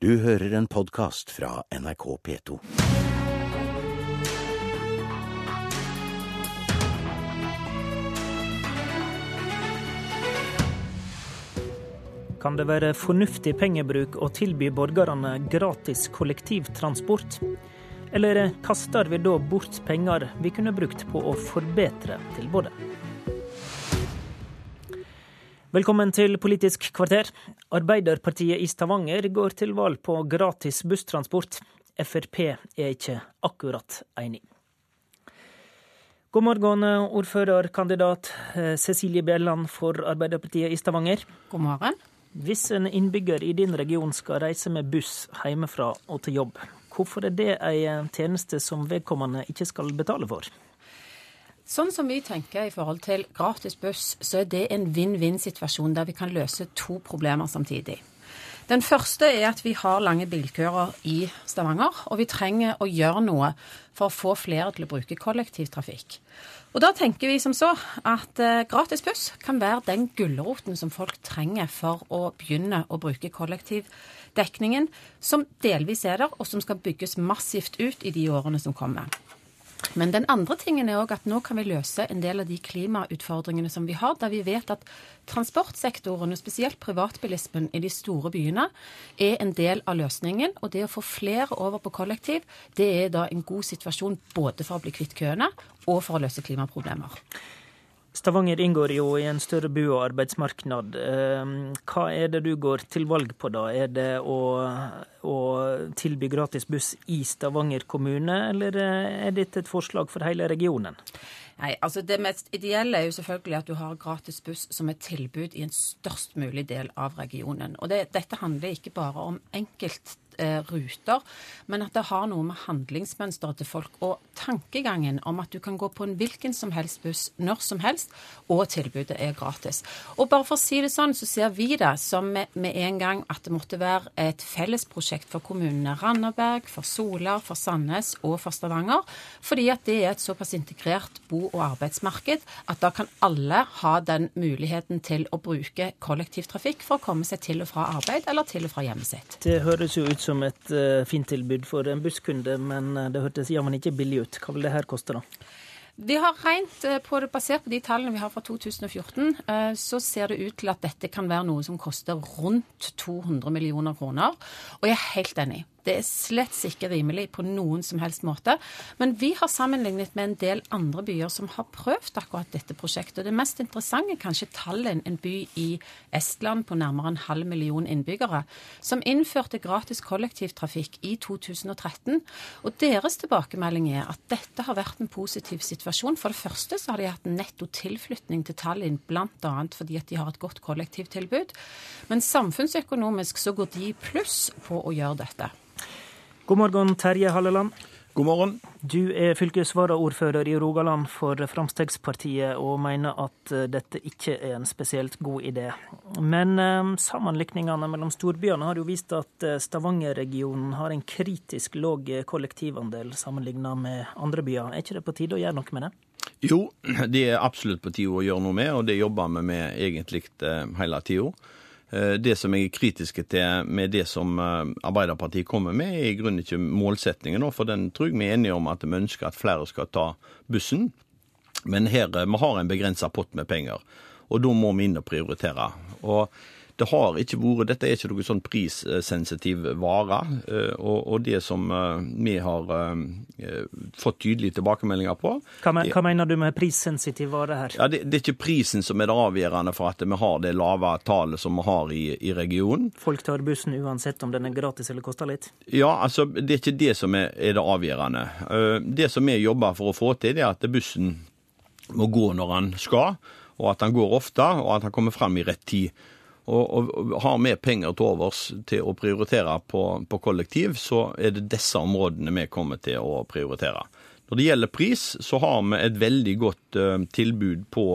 Du hører en podkast fra NRK P2. Kan det være fornuftig pengebruk å tilby borgerne gratis kollektivtransport? Eller kaster vi da bort penger vi kunne brukt på å forbedre tilbudet? Velkommen til Politisk kvarter. Arbeiderpartiet i Stavanger går til valg på gratis busstransport. Frp er ikke akkurat enig. God morgen, ordførerkandidat Cecilie Bjelland for Arbeiderpartiet i Stavanger. God morgen. Hvis en innbygger i din region skal reise med buss hjemmefra og til jobb, hvorfor er det en tjeneste som vedkommende ikke skal betale for? Sånn som vi tenker i forhold til gratis buss, så er det en vinn-vinn-situasjon der vi kan løse to problemer samtidig. Den første er at vi har lange bilkøer i Stavanger, og vi trenger å gjøre noe for å få flere til å bruke kollektivtrafikk. Og da tenker vi som så at eh, gratis buss kan være den gulroten som folk trenger for å begynne å bruke kollektivdekningen, som delvis er der, og som skal bygges massivt ut i de årene som kommer. Men den andre tingen er òg at nå kan vi løse en del av de klimautfordringene som vi har, der vi vet at transportsektoren, og spesielt privatbilismen i de store byene, er en del av løsningen. Og det å få flere over på kollektiv, det er da en god situasjon både for å bli kvitt køene og for å løse klimaproblemer. Stavanger inngår jo i en større bu- og arbeidsmarked. Hva er det du går til valg på da? Er det å, å, tilby gratis buss i Stavanger kommune, eller er dette et forslag for hele regionen? Nei, altså Det mest ideelle er jo selvfølgelig at du har gratis buss som et tilbud i en størst mulig del av regionen. Og det, Dette handler ikke bare om enkelt eh, ruter, men at det har noe med handlingsmønsteret til folk og tankegangen om at du kan gå på en hvilken som helst buss når som helst, og tilbudet er gratis. Og bare for å si det sånn, så ser vi det som med, med en gang at det måtte være et fellesprosjekt for kommunene Randaberg, for Sola, for Sandnes og for Stavanger, fordi at det er et såpass integrert bo- og arbeidsmarked at da kan alle ha den muligheten til å bruke kollektivtrafikk for å komme seg til og fra arbeid eller til og fra hjemmet sitt. Det høres jo ut som et uh, fint tilbud for en busskunde, men det hørtes jammen ikke billig ut. Hva vil det her koste, da? Vi har regnet på det, Basert på de tallene vi har fra 2014, så ser det ut til at dette kan være noe som koster rundt 200 millioner kroner. Og jeg er helt enig. Det er slett ikke rimelig på noen som helst måte. Men vi har sammenlignet med en del andre byer som har prøvd akkurat dette prosjektet. Det mest interessante er kanskje Tallinn, en by i Estland på nærmere en halv million innbyggere, som innførte gratis kollektivtrafikk i 2013. Og deres tilbakemelding er at dette har vært en positiv situasjon. For det første så har de hatt netto tilflytning til Tallinn, bl.a. fordi at de har et godt kollektivtilbud. Men samfunnsøkonomisk så går de pluss på å gjøre dette. God morgen, Terje Halleland. God morgen. Du er fylkesvaraordfører i Rogaland for Fremskrittspartiet og mener at dette ikke er en spesielt god idé. Men eh, sammenlikningene mellom storbyene har jo vist at Stavanger-regionen har en kritisk lav kollektivandel sammenlignet med andre byer. Er ikke det på tide å gjøre noe med det? Jo, det er absolutt på tide å gjøre noe med, og det jobber vi med egentlig hele tida. Det som jeg er kritiske til med det som Arbeiderpartiet kommer med, er i grunnen ikke målsettingen, for den tror jeg vi er enige om at vi ønsker at flere skal ta bussen. Men her vi har en begrensa pott med penger, og da må vi inn og prioritere. Og det har ikke vært, Dette er ikke noe sånn prissensitiv vare. Og, og det som vi har fått tydelige tilbakemeldinger på Hva, men, hva mener du med prissensitiv vare her? Ja, det, det, er ikke prisen som er det avgjørende for at vi har det lave tallet som vi har i, i regionen. Folk tar bussen uansett om den er gratis eller koster litt? Ja, altså det er ikke det som er, er det avgjørende. Det som vi jobber for å få til, det er at bussen må gå når han skal, og at han går ofte, og at han kommer frem i rett tid. Og, og, har vi penger til overs til å prioritere på, på, kollektiv, så er det disse områdene vi kommer til å prioritere. Når det gjelder pris, så har vi et veldig godt uh, tilbud på,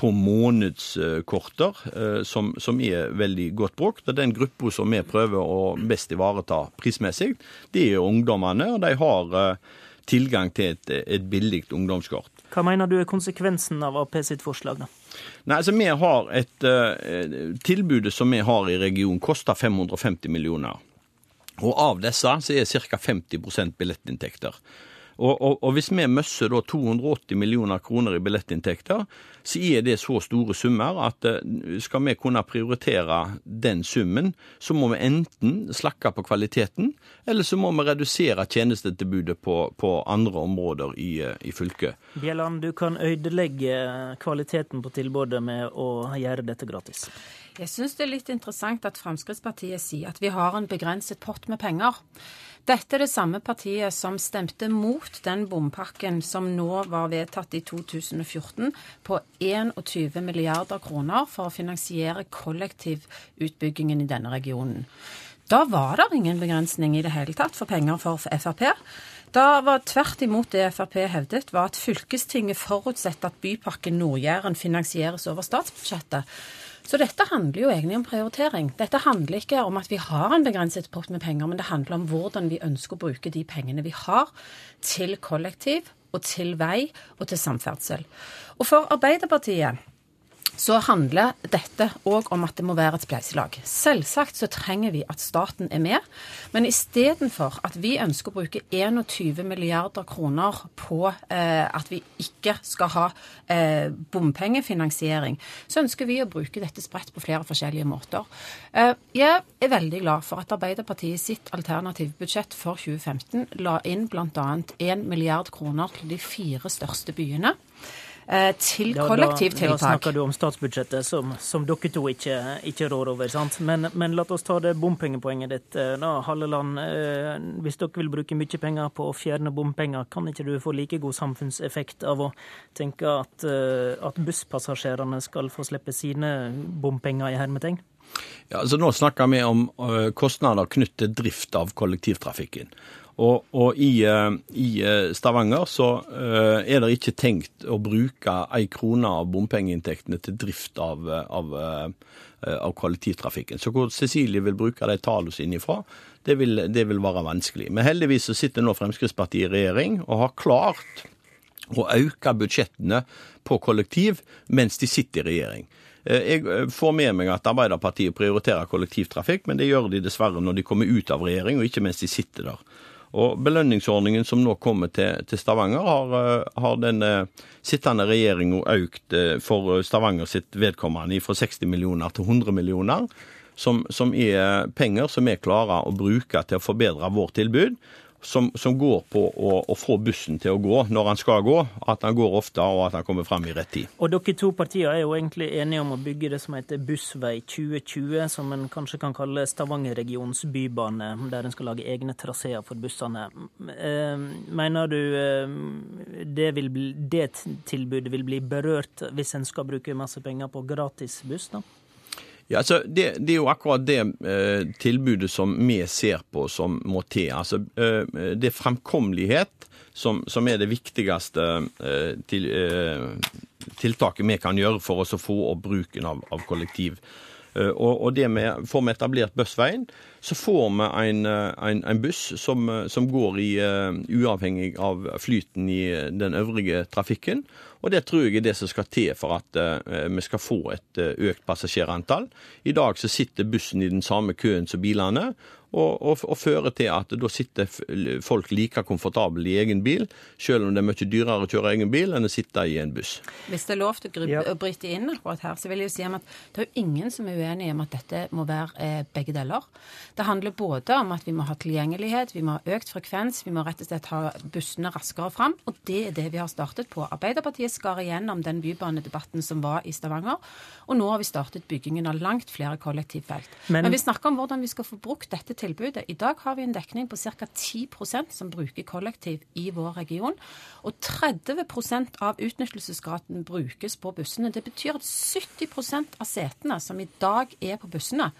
på månedskorter, uh, som, som, er veldig godt brukt. Og Den gruppa som vi prøver å best ivareta prismessig, det er ungdommene. Og de har uh, tilgang til et, et billig ungdomskort. Hva mener du er konsekvensen av Ap sitt forslag, da? Nei, altså vi har et uh, Tilbudet som vi har i regionen, koster 550 millioner. Og av disse så er ca. 50% billettinntekter. Og, og, og, hvis vi mister 280 millioner kroner i billettinntekter, så er det så store summer at eh, skal vi kunne prioritere den summen, så må vi enten slakke på kvaliteten, eller så må vi redusere tjenestetilbudet på, på andre områder i, eh, i fylket. Bjelland, du kan ødelegge kvaliteten på tilbudet med å gjøre dette gratis. Jeg syns det er litt interessant at Fremskrittspartiet sier at vi har en begrenset pott med penger. Dette er det samme partiet som stemte mot den bompakken som nå var vedtatt i 2014 på 21 milliarder kroner for å finansiere kollektivutbyggingen i denne regionen. Da var det ingen begrensning i det hele tatt for penger for Frp. Da var tvert imot det Frp hevdet, var at fylkestinget forutsetter at Bypakken Nord-Jæren finansieres over statsbudsjettet. Så dette handler jo egentlig om prioritering. Dette handler ikke om at vi har en begrenset pott med penger, men det handler om hvordan vi ønsker å bruke de pengene vi har, til kollektiv og til vei og til samferdsel. Og for Arbeiderpartiet så handler dette òg om at det må være et spleiselag. Selvsagt så trenger vi at staten er med, men istedenfor at vi ønsker å bruke 21 milliarder kroner på eh, at vi ikke skal ha eh, bompengefinansiering, så ønsker vi å bruke dette spredt på flere forskjellige måter. Eh, jeg er veldig glad for at Arbeiderpartiet i sitt alternative budsjett for 2015 la inn bl.a. 1 milliard kroner til de fire største byene. Eh, til kollektivtiltak. Da, da, snakker du om statsbudsjettet, som, som dere to ikke, ikke rår over. sant? Men, men la oss ta det bompengepoenget ditt. Eh, da, Halleland, eh, hvis dere vil bruke mye penger på å fjerne bompenger, kan ikke du få like god samfunnseffekt av å tenke at, at busspassasjerene skal få slippe sine bompenger i hermetegn? Ja, altså Nå snakker vi om kostnader knyttet til drift av kollektivtrafikken. Og, og i, eh, i, eh, Stavanger så uh, er det ikke tenkt å bruke ei krone av bompengeinntektene til drift av, av, av, kollektivtrafikken. Så hvor Cecilie vil bruke de tallene sine ifra, det vil, det vil være vanskelig. Men heldigvis så sitter nå Fremskrittspartiet i regjering og har klart å øke budsjettene på kollektiv mens de sitter i regjering. Jeg får med meg at Arbeiderpartiet prioriterer kollektivtrafikk, men det gjør de dessverre når de kommer ut av regjering, og ikke mens de sitter der. Og Belønningsordningen som nå kommer til, til Stavanger, har, eh, har den eh, sittende regjeringa økt eh, for Stavanger sitt vedkommende fra 60 millioner til 100 millioner. Som, som er penger som vi klarer å bruke til å forbedre vårt tilbud som, som går på å, å, få bussen til å gå når han skal gå. At han går ofte, og at han kommer fram i rett tid. Og Dere to partier er jo egentlig enige om å bygge det som heter Bussvei 2020, som en kanskje kan kalle Stavanger-regionens bybane, der en skal lage egne traseer for bussene. Eh, mener du det, vil bli, det tilbudet vil bli berørt hvis en skal bruke masse penger på gratis buss? da? Ja, altså, det, det, er jo akkurat det eh, tilbudet som vi ser på som må til. Altså, eh, det er fremkommelighet som, som, er det viktigste eh, til, eh, tiltaket vi kan gjøre for oss å få opp bruken av, av kollektiv. Eh, og, det med, Får vi etablert Bussveien, så får vi en, eh, en, en buss som, som, går i, uavhengig av flyten i den øvrige trafikken. Og Det tror jeg er det som skal til for at vi skal få et økt passasjerantall. I dag så sitter bussen i den samme køen som bilene, og, og, og fører til at da sitter folk like komfortable i egen bil, selv om det er mye dyrere å kjøre egen bil enn å sitte i en buss. Hvis det er lov til å, bryte inn akkurat her, så vil jeg jo si at det er jo ingen som er uenig om at dette må være eh, begge deler. Det handler både om at vi må ha tilgjengelighet, vi må ha økt frekvens, vi må rett og slett ha bussene raskere fram, og det er det vi har startet på. Arbeiderpartiet skar igjennom den bybanedebatten som var i Stavanger, og nå har vi startet byggingen av langt flere kollektivfelt. Men, Men vi snakker om hvordan vi skal få brukt dette tilbudet. I dag har vi en dekning på ca. 10% som bruker kollektiv i vår region. Og 30% av utnyttelsesgraden brukes på bussene. Det betyr at 70% av setene som i dag er på bussene,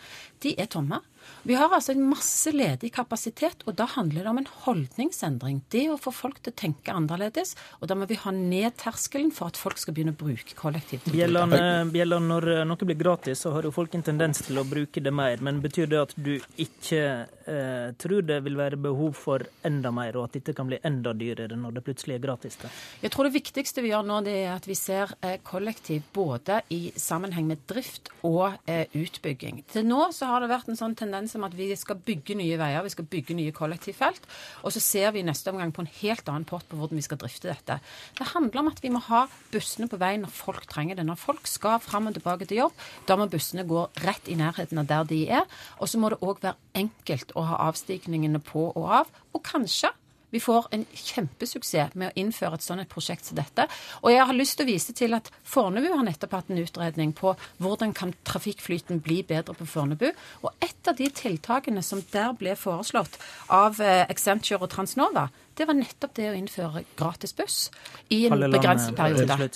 de er tomme. Vi har altså en masse ledig kapasitet, og da handler det om en holdningsendring. Det å få folk til å tenke annerledes. Og da må vi ha ned terskelen for at folk skal begynne å bruke kollektivt. Bjelland, Bjelland, når noe blir gratis, så har jo folk en tendens til å bruke det mer. Men betyr det at du ikke eh, tror det vil være behov for enda mer, og at dette kan bli enda dyrere når det plutselig er gratis? Da. Jeg tror det viktigste vi gjør nå, det er at vi ser eh, kollektiv både i sammenheng med drift og eh, utbygging. Til nå så har det vært en sånn tendens om at vi skal bygge nye veier, vi skal bygge nye kollektivfelt. Og så ser vi i neste omgang på en helt annen pott på hvordan vi skal drifte dette. Det handler om at vi må ha bussene på vei når folk trenger det. Når folk skal fram og tilbake til jobb, da må bussene gå rett i nærheten av der de er. Og så må det òg være enkelt å ha avstigningene på og av. Og kanskje vi får en kjempesuksess med å innføre et sånt et prosjekt som dette. Og jeg har lyst til å vise til at Fornebu har nettopp hatt en utredning på hvordan kan trafikkflyten bli bedre på Fornebu. Og et av de tiltakene som der ble foreslått av eh, Accenture og Transnova, det var nettopp det å innføre gratis buss i en begrenset periode.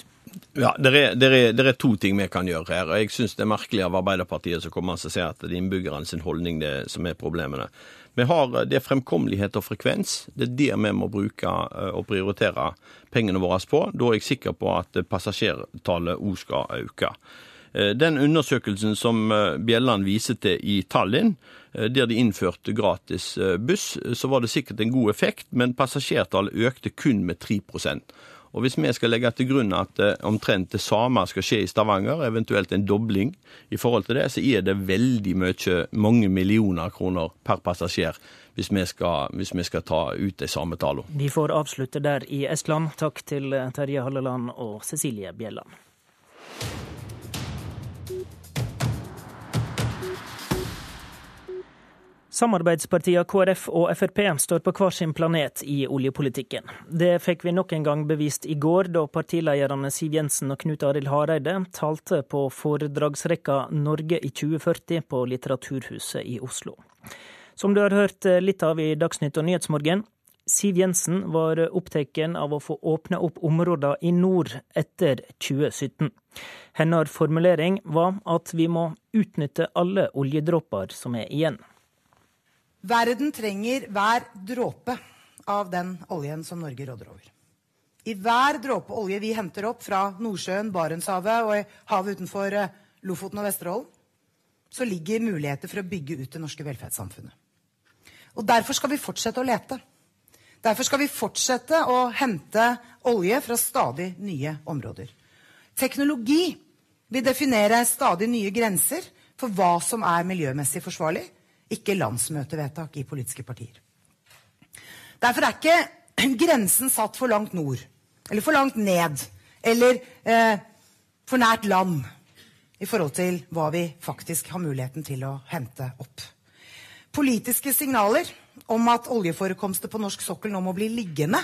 Ja, det er, det, er, det er, to ting vi kan gjøre her. og Jeg syns det er merkelig av Arbeiderpartiet som kommer og sier at det er innbyggerne sin holdning det som er problemene. Vi har det er fremkommelighet og frekvens. Det er det vi må bruke eh, og prioritere pengene våre på. Da er jeg sikker på at passasjertallet òg skal øke. Eh, den undersøkelsen som eh, Bjelland viser til i Tallinn, der de innførte gratis buss, så var det sikkert en god effekt, men passasjertallet økte kun med 3 og Hvis vi skal legge til grunn at eh, omtrent det samme skal skje i Stavanger, eventuelt en dobling i forhold til det, så er det veldig mye, mange millioner kroner per passasjer hvis vi skal, hvis vi skal ta ut de samme tallene. Vi får avslutte der i Estland. Takk til Terje Halleland og Cecilie Bjelland. Samarbeidspartiene KrF og Frp står på hver sin planet i oljepolitikken. Det fikk vi nok en gang bevist i går, da partilederne Siv Jensen og Knut Arild Hareide talte på foredragsrekka Norge i 2040 på Litteraturhuset i Oslo. Som du har hørt litt av i Dagsnytt og Nyhetsmorgen, Siv Jensen var opptatt av å få åpne opp områder i nord etter 2017. Hennes formulering var at vi må utnytte alle oljedråper som er igjen. Verden trenger hver dråpe av den oljen som Norge råder over. I hver dråpe olje vi henter opp fra Nordsjøen, Barentshavet og i havet utenfor eh, Lofoten og Vesterålen, så ligger muligheter for å bygge ut det norske velferdssamfunnet. Og Derfor skal vi fortsette å lete. Derfor skal vi fortsette å hente olje fra stadig nye områder. Teknologi vil definere stadig nye grenser for hva som er miljømessig forsvarlig, ikke landsmøtevedtak i politiske partier. Derfor er ikke grensen satt for langt nord, eller for langt ned, eller eh, for nært land i forhold til hva vi faktisk har muligheten til å hente opp. Politiske signaler om at oljeforekomster på norsk sokkel nå må bli liggende,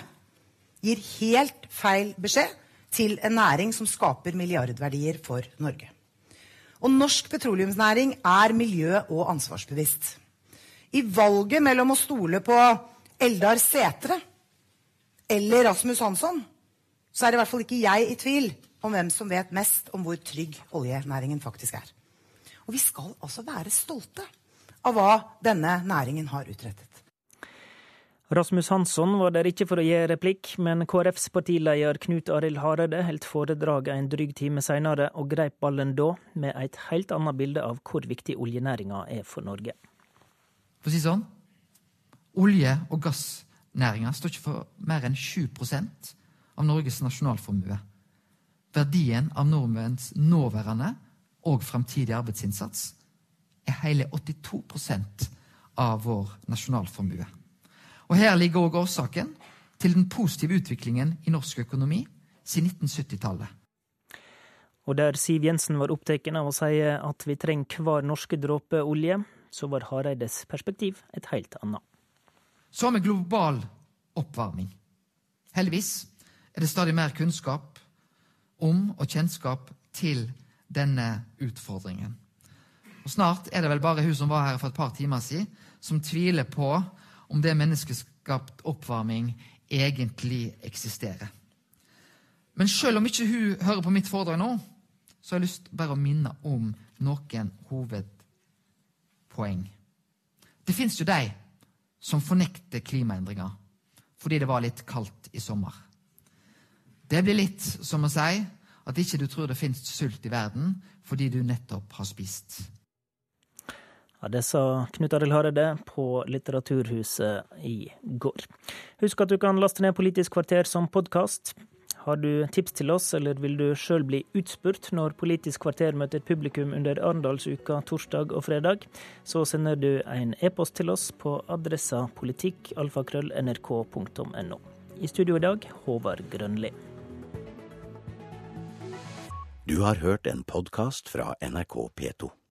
gir helt feil beskjed til en næring som skaper milliardverdier for Norge. Og norsk petroleumsnæring er miljø- og ansvarsbevisst. I valget mellom å stole på Eldar Setre eller Rasmus Hansson, så er i hvert fall ikke jeg i tvil om hvem som vet mest om hvor trygg oljenæringen faktisk er. Og vi skal altså være stolte av hva denne næringen har utrettet. Rasmus Hansson var der ikke for å gi replikk, men KrFs partileder Knut Arild Hareide holdt foredraget en dryg time senere, og greip ballen da med et helt annet bilde av hvor viktig oljenæringa er for Norge. For å si sånn Olje- og gassnæringa står ikke for mer enn 7% av Norges nasjonalformue. Verdien av nordmenns nåværende og framtidig arbeidsinnsats er hele 82% av vår nasjonalformue. Og Her ligger òg årsaken til den positive utviklingen i norsk økonomi siden 1970-tallet. Og der Siv Jensen var opptatt av å si at vi trenger hver norske dråpe olje, så var Hareides perspektiv et helt annet. Så har vi global oppvarming. Heldigvis er det stadig mer kunnskap om og kjennskap til denne utfordringen. Og Snart er det vel bare hun som var her for et par timer siden, som tviler på om det menneskeskapt oppvarming egentlig eksisterer. Men selv om ikke hun hører på mitt foredrag nå, så har jeg lyst bare å minne om noen hovedpoeng. Det fins jo de som fornekter klimaendringer fordi det var litt kaldt i sommer. Det blir litt som å si at ikke du tror det fins sult i verden fordi du nettopp har spist. Ja, Det sa Knut Arild Hareide på Litteraturhuset i går. Husk at du kan laste ned Politisk kvarter som podkast. Har du tips til oss, eller vil du sjøl bli utspurt når Politisk kvarter møter publikum under Arendalsuka torsdag og fredag, så sender du en e-post til oss på adressa politikkalfakrøll.nrk.no. I studio i dag, Håvard Grønli. Du har hørt en podkast fra NRK P2.